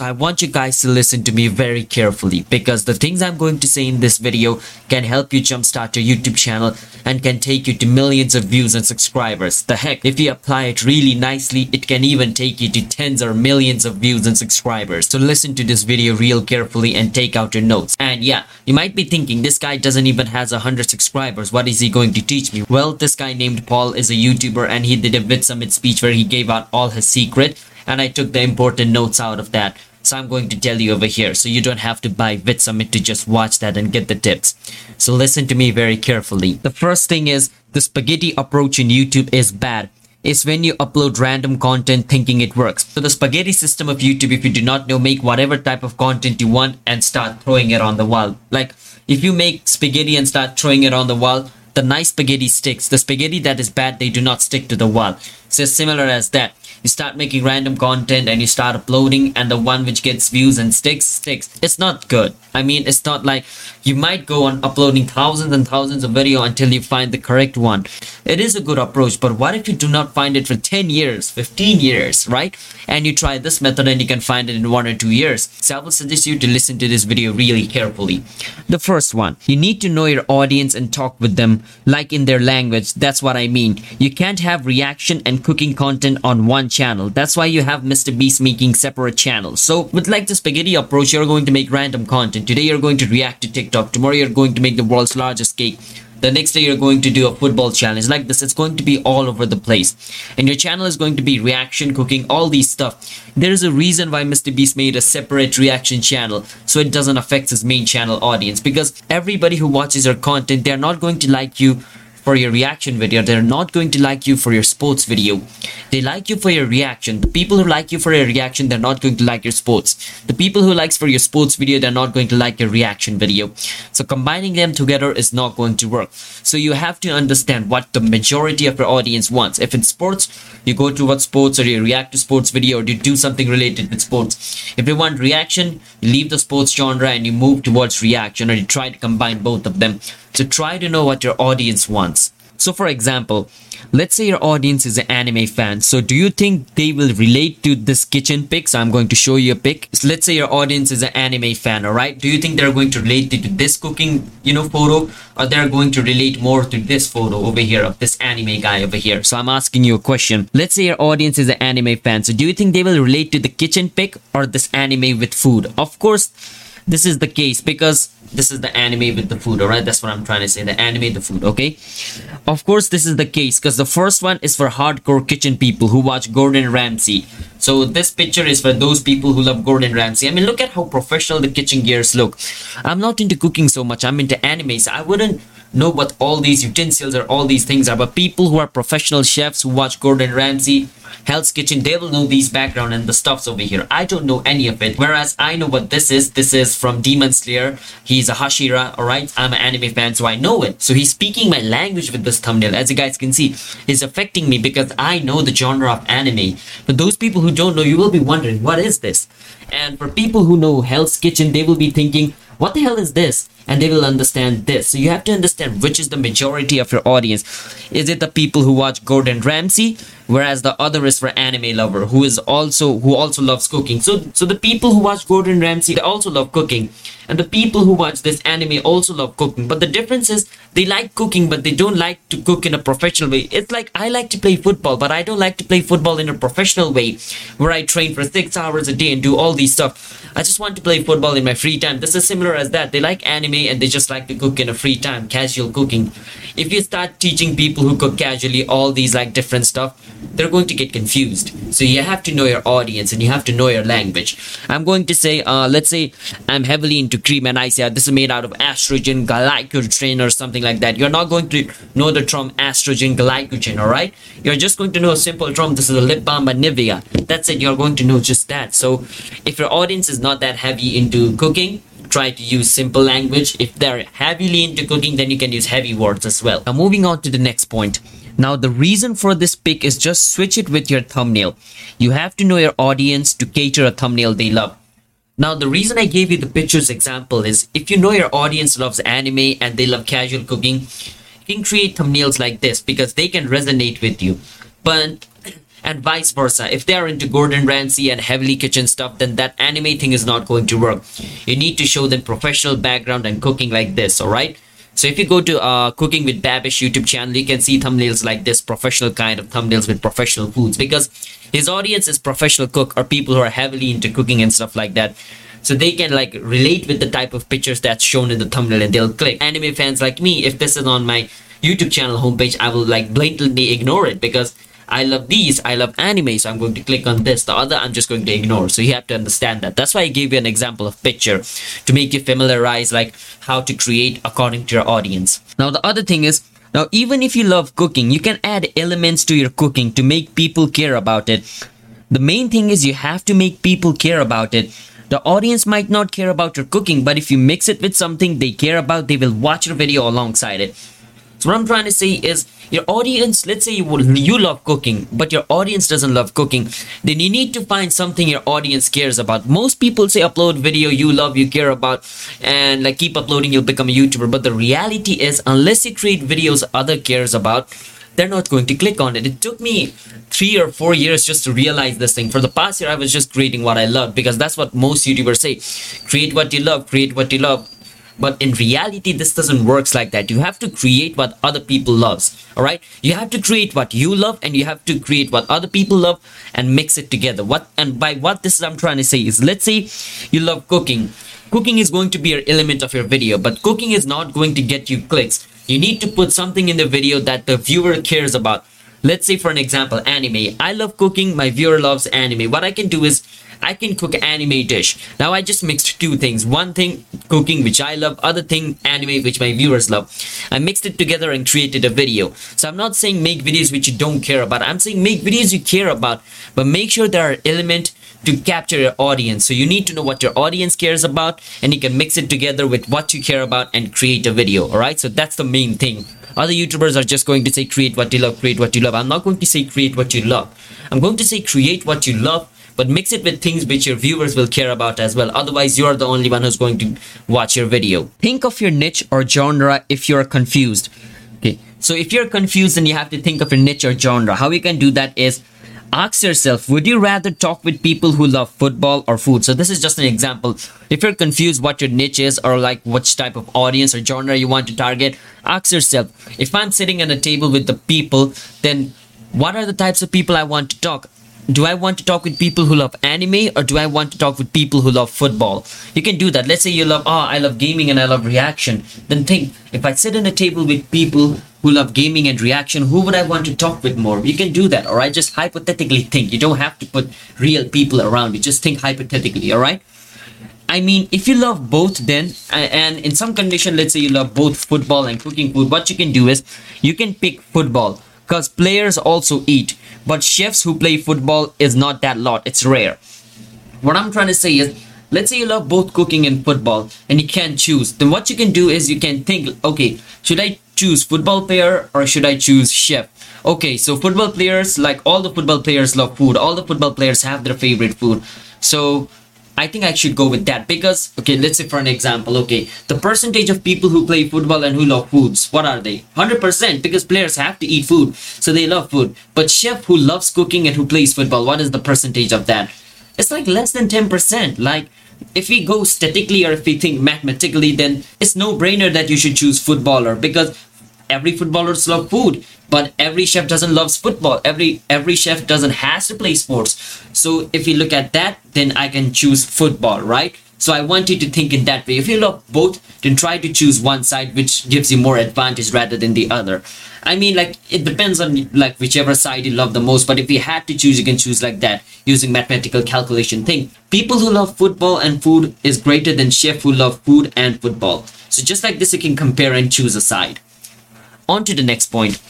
So I want you guys to listen to me very carefully because the things I'm going to say in this video can help you jumpstart your YouTube channel and can take you to millions of views and subscribers. The heck, if you apply it really nicely, it can even take you to tens or millions of views and subscribers. So listen to this video real carefully and take out your notes. And yeah, you might be thinking this guy doesn't even has a hundred subscribers. What is he going to teach me? Well, this guy named Paul is a YouTuber and he did a Vid Summit speech where he gave out all his secret and I took the important notes out of that. So I'm going to tell you over here so you don't have to buy VidSummit to just watch that and get the tips. So listen to me very carefully. The first thing is the spaghetti approach in YouTube is bad. Is when you upload random content thinking it works. So the spaghetti system of YouTube, if you do not know, make whatever type of content you want and start throwing it on the wall. Like if you make spaghetti and start throwing it on the wall, the nice spaghetti sticks. The spaghetti that is bad, they do not stick to the wall. So similar as that you start making random content and you start uploading and the one which gets views and sticks sticks. It's not good. I mean it's not like you might go on uploading thousands and thousands of video until you find the correct one. It is a good approach but what if you do not find it for 10 years 15 years right? And you try this method and you can find it in one or two years. So i will suggest you to listen to this video really carefully. The first one you need to know your audience and talk with them like in their language. That's what i mean. You can't have reaction and cooking content on one channel. That's why you have Mr. Beast making separate channels. So with like the spaghetti approach, you're going to make random content. Today you're going to react to TikTok. Tomorrow you're going to make the world's largest cake. The next day you're going to do a football challenge like this. It's going to be all over the place. And your channel is going to be reaction, cooking, all these stuff. There is a reason why Mr. Beast made a separate reaction channel so it doesn't affect his main channel audience because everybody who watches your content, they're not going to like you for your reaction video. They're not going to like you for your sports video. They like you for your reaction. The people who like you for your reaction, they're not going to like your sports. The people who likes for your sports video, they're not going to like your reaction video. So combining them together is not going to work. So you have to understand what the majority of your audience wants. If it's sports, you go to what sports or you react to sports video or you do something related with sports. If you want reaction, you leave the sports genre and you move towards reaction or you try to combine both of them. So try to know what your audience wants. So for example, let's say your audience is an anime fan. So do you think they will relate to this kitchen pic? So I'm going to show you a pic. So let's say your audience is an anime fan, alright? Do you think they're going to relate to this cooking, you know, photo? Or they're going to relate more to this photo over here of this anime guy over here? So I'm asking you a question. Let's say your audience is an anime fan. So do you think they will relate to the kitchen pic or this anime with food? Of course, this is the case because this is the anime with the food all right that's what i'm trying to say the anime the food okay? Of course this is the case because the first one is for hardcore kitchen people who watch gordon ramsay. So this picture is for those people who love gordon ramsay. I mean look at how professional the kitchen gears look. I'm not into cooking so much i'm into anime so i wouldn't know what all these utensils or all these things are but people who are professional chefs who watch gordon ramsay hell's kitchen. They will know these background and the stuffs over here. I don't know any of it. Whereas i know what this is. This is from demon slayer. He's a hashira all right i'm an anime fan so i know it. So he's speaking my language with this thumbnail. As you guys can see it's affecting me because i know the genre of anime. But those people who don't know you will be wondering what is this? And for people who know hell's kitchen they will be thinking what the hell is this and they will understand this. So you have to understand which is the majority of your audience. Is it the people who watch gordon ramsay whereas the other is for anime lover who is also who also loves cooking. So so the people who watch gordon ramsay they also love cooking. And the people who watch this anime also love cooking. But the difference is they like cooking but they don't like to cook in a professional way. It's like i like to play football but i don't like to play football in a professional way where i train for six hours a day and do all these stuff. I just want to play football in my free time. This is similar as that. They like anime and they just like to cook in a free time, casual cooking. If you start teaching people who cook casually all these like different stuff, they're going to get confused. So you have to know your audience and you have to know your language. I'm going to say, uh, let's say I'm heavily into cream and I say this is made out of estrogen glycogen or something like that. You're not going to know the term estrogen glycogen, alright? You're just going to know a simple term. This is a lip balm by Nivea. That's it. You're going to know just that. So if your audience is not that heavy into cooking, try to use simple language. If they're heavily into cooking, then you can use heavy words as well. Now moving on to the next point. Now the reason for this pick is just switch it with your thumbnail. You have to know your audience to cater a thumbnail they love. Now the reason I gave you the pictures example is if you know your audience loves anime and they love casual cooking, you can create thumbnails like this because they can resonate with you. But and vice versa. If they are into Gordon Ramsay and heavily kitchen stuff, then that anime thing is not going to work. You need to show them professional background and cooking like this, alright? So if you go to uh, Cooking with Babish YouTube channel, you can see thumbnails like this, professional kind of thumbnails with professional foods because his audience is professional cook or people who are heavily into cooking and stuff like that. So they can like relate with the type of pictures that's shown in the thumbnail and they'll click. Anime fans like me, if this is on my YouTube channel homepage, I will like blatantly ignore it because I love these, I love anime, so I'm going to click on this. The other, I'm just going to ignore. So you have to understand that. That's why I gave you an example of picture to make you familiarize like how to create according to your audience. Now the other thing is, now even if you love cooking, you can add elements to your cooking to make people care about it. The main thing is you have to make people care about it. The audience might not care about your cooking, but if you mix it with something they care about, they will watch your video alongside it. So what I'm trying to say is your audience, let's say you you love cooking, but your audience doesn't love cooking, then you need to find something your audience cares about. Most people say upload video you love, you care about, and like keep uploading, you'll become a YouTuber. But the reality is, unless you create videos other cares about, they're not going to click on it. It took me three or four years just to realize this thing. For the past year, I was just creating what I love because that's what most YouTubers say. Create what you love, create what you love but in reality this doesn't works like that. You have to create what other people loves all right? You have to create what you love and you have to create what other people love and mix it together. What and by what this is i'm trying to say is let's say you love cooking. Cooking is going to be an element of your video but cooking is not going to get you clicks. You need to put something in the video that the viewer cares about. Let's say for an example anime. I love cooking my viewer loves anime. What i can do is I can cook anime dish. Now I just mixed two things. One thing cooking which I love, other thing anime which my viewers love. I mixed it together and created a video. So I'm not saying make videos which you don't care about. I'm saying make videos you care about, but make sure there are element to capture your audience. So you need to know what your audience cares about and you can mix it together with what you care about and create a video. Alright, so that's the main thing. Other YouTubers are just going to say create what you love, create what you love. I'm not going to say create what you love. I'm going to say create what you love but mix it with things which your viewers will care about as well. Otherwise you're the only one who's going to watch your video. Think of your niche or genre if you're confused. Okay. So if you're confused and you have to think of your niche or genre. How you can do that is ask yourself would you rather talk with people who love football or food? So this is just an example. If you're confused what your niche is or like which type of audience or genre you want to target ask yourself if i'm sitting at a table with the people then what are the types of people i want to talk do I want to talk with people who love anime or do I want to talk with people who love football? You can do that. Let's say you love, oh, I love gaming and I love reaction. Then think, if I sit in a table with people who love gaming and reaction, who would I want to talk with more? You can do that, all right? Just hypothetically think. You don't have to put real people around you. Just think hypothetically, all right? I mean, if you love both, then and in some condition, let's say you love both football and cooking food, what you can do is you can pick football because players also eat. But chefs who play football is not that lot. It's rare. What i'm trying to say is let's say you love both cooking and football and you can't choose then what you can do is you can think okay should i choose football player or should i choose chef? Okay so football players like all the football players love food. All the football players have their favorite food. So I think I should go with that because, okay, let's say for an example, okay, the percentage of people who play football and who love foods, what are they? 100% because players have to eat food, so they love food. But chef who loves cooking and who plays football, what is the percentage of that? It's like less than 10%. Like, if we go statically or if we think mathematically, then it's no brainer that you should choose footballer because every footballers love food but every chef doesn't loves football. Every every chef doesn't has to play sports. So if you look at that then i can choose football right? So i want you to think in that way. If you love both then try to choose one side which gives you more advantage rather than the other. I mean like it depends on like whichever side you love the most but if you had to choose you can choose like that using mathematical calculation thing. People who love football and food is greater than chef who love food and football. So just like this you can compare and choose a side on to the next point.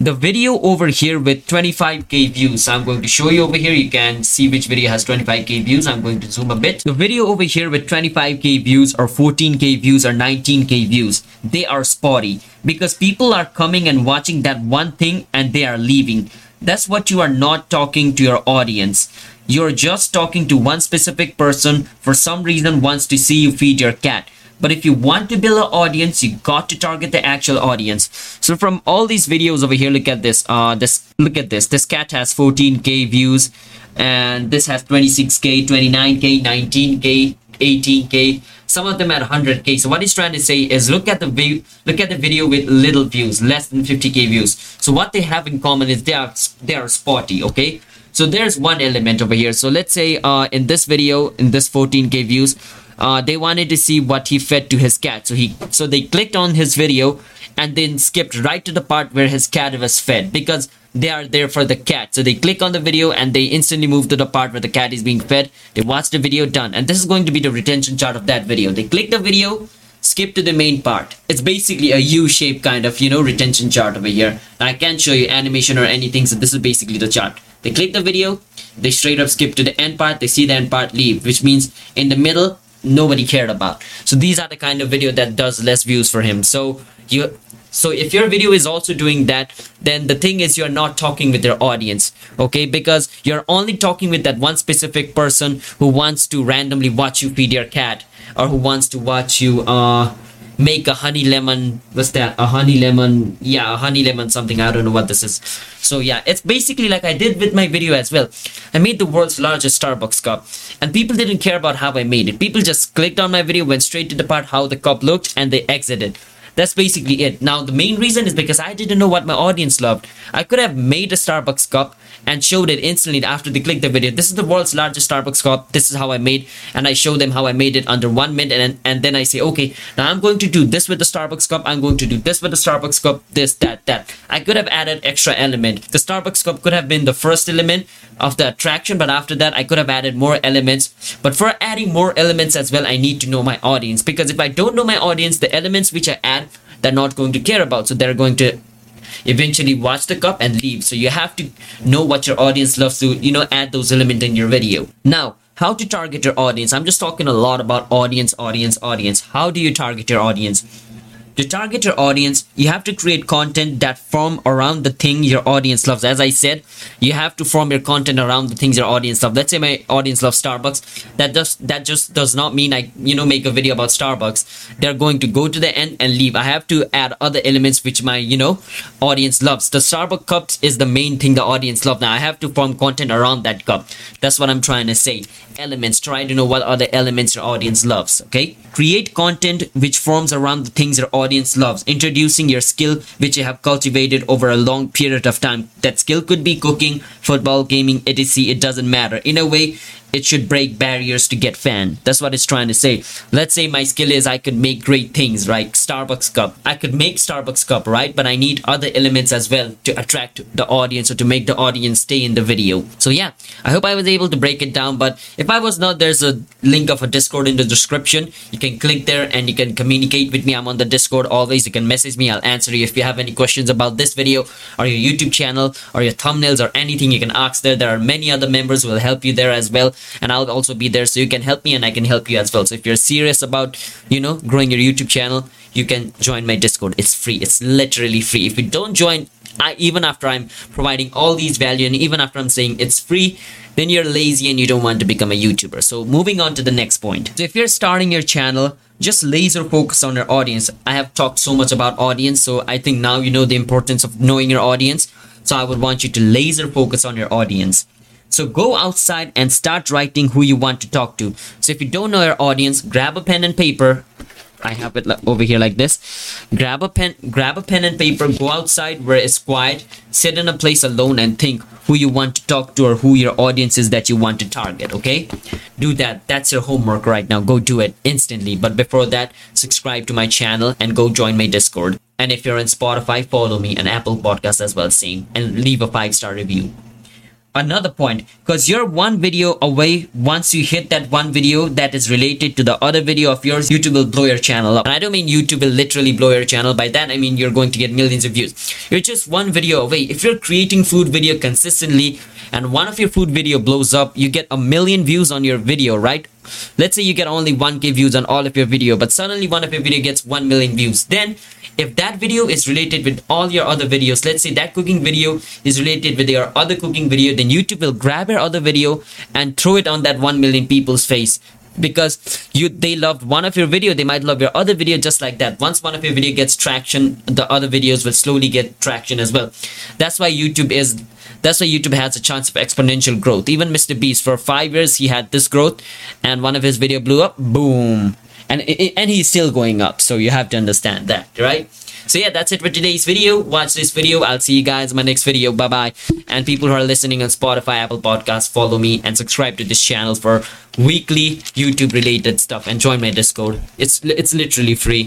The video over here with 25k views. I'm going to show you over here. You can see which video has 25k views. I'm going to zoom a bit. The video over here with 25k views or 14k views or 19k views. They are spotty because people are coming and watching that one thing and they are leaving. That's what you are not talking to your audience. You're just talking to one specific person. For some reason wants to see you feed your cat but if you want to build an audience you got to target the actual audience. So from all these videos over here look at this. Uh this look at this. This cat has 14k views and this has 26k 29k 19k 18k some of them at 100k so what he's trying to say is look at the view look at the video with little views less than 50k views. So what they have in common is they are they are spotty okay? So there's one element over here. So let's say uh in this video in this 14k views uh they wanted to see what he fed to his cat. So he so they clicked on his video and then skipped right to the part where his cat was fed because they are there for the cat. So they click on the video and they instantly move to the part where the cat is being fed. They watch the video done. And this is going to be the retention chart of that video. They click the video skip to the main part. It's basically a u-shaped kind of you know retention chart over here. And i can't show you animation or anything so this is basically the chart. They click the video they straight up skip to the end part they see the end part leave which means in the middle nobody cared about. So these are the kind of video that does less views for him. So you so if your video is also doing that then the thing is you're not talking with your audience okay? Because you're only talking with that one specific person who wants to randomly watch you feed your cat or who wants to watch you uh make a honey lemon what's that? A honey lemon yeah a honey lemon something. I don't know what this is. So yeah it's basically like i did with my video as well. I made the world's largest starbucks cup. And people didn't care about how i made it. People just clicked on my video went straight to the part how the cup looked and they exited that's basically it. Now, the main reason is because I didn't know what my audience loved. I could have made a Starbucks cup and showed it instantly after they clicked the video. This is the world's largest Starbucks cup. This is how I made, and I show them how I made it under one minute, and and then I say, okay, now I'm going to do this with the Starbucks cup. I'm going to do this with the Starbucks cup. This, that, that. I could have added extra element. The Starbucks cup could have been the first element of the attraction, but after that, I could have added more elements. But for adding more elements as well, I need to know my audience because if I don't know my audience, the elements which I add they're not going to care about. So they're going to eventually watch the cup and leave. So you have to know what your audience loves to you know add those elements in your video. Now how to target your audience? I'm just talking a lot about audience audience audience. How do you target your audience to target your audience you have to create content that form around the thing your audience loves. As i said you have to form your content around the things your audience love let's say my audience loves starbucks. That just that just does not mean i you know make a video about starbucks. They're going to go to the end and leave. I have to add other elements which my you know audience loves. The starbucks cups is the main thing the audience love now i have to form content around that cup. That's what i'm trying to say. Elements. Try to know what other elements your audience loves okay? Create content which forms around the things your audience loves introducing your skill which you have cultivated over a long period of time. That skill could be cooking football gaming etc. It doesn't matter. In a way it should break barriers to get fan. That's what it's trying to say. Let's say my skill is I could make great things, right? Starbucks cup. I could make Starbucks cup, right? But I need other elements as well to attract the audience or to make the audience stay in the video. So yeah, I hope I was able to break it down. But if I was not, there's a link of a Discord in the description. You can click there and you can communicate with me. I'm on the Discord always. You can message me. I'll answer you if you have any questions about this video or your YouTube channel or your thumbnails or anything. You can ask there. There are many other members who will help you there as well and I'll also be there so you can help me and I can help you as well. So if you're serious about, you know, growing your YouTube channel, you can join my Discord. It's free. It's literally free. If you don't join, I, even after I'm providing all these value and even after I'm saying it's free, then you're lazy and you don't want to become a YouTuber. So moving on to the next point. So if you're starting your channel, just laser focus on your audience. I have talked so much about audience, so I think now you know the importance of knowing your audience. So I would want you to laser focus on your audience. So go outside and start writing who you want to talk to. So if you don't know your audience, grab a pen and paper. I have it over here like this. Grab a pen, grab a pen and paper, go outside where it's quiet, sit in a place alone and think who you want to talk to or who your audience is that you want to target, okay? Do that. That's your homework right now. Go do it instantly. But before that, subscribe to my channel and go join my Discord. And if you're on Spotify, follow me and Apple Podcast as well, same. And leave a five-star review another point because you're one video away once you hit that one video that is related to the other video of yours youtube will blow your channel up. And i don't mean youtube will literally blow your channel. By that i mean you're going to get millions of views. You're just one video away. If you're creating food video consistently and one of your food video blows up you get a million views on your video right let's say you get only 1k views on all of your video but suddenly one of your video gets 1 million views. Then if that video is related with all your other videos let's say that cooking video is related with your other cooking video then youtube will grab your other video and throw it on that 1 million people's face because you they loved one of your video they might love your other video just like that. Once one of your video gets traction the other videos will slowly get traction as well. That's why youtube is that's why youtube has a chance of exponential growth. Even mr beast for five years he had this growth and one of his video blew up boom and and he's still going up so you have to understand that right? So yeah that's it for today's video. Watch this video. I'll see you guys in my next video. Bye bye and people who are listening on spotify apple podcasts follow me and subscribe to this channel for weekly youtube related stuff. And join my discord. It's it's literally free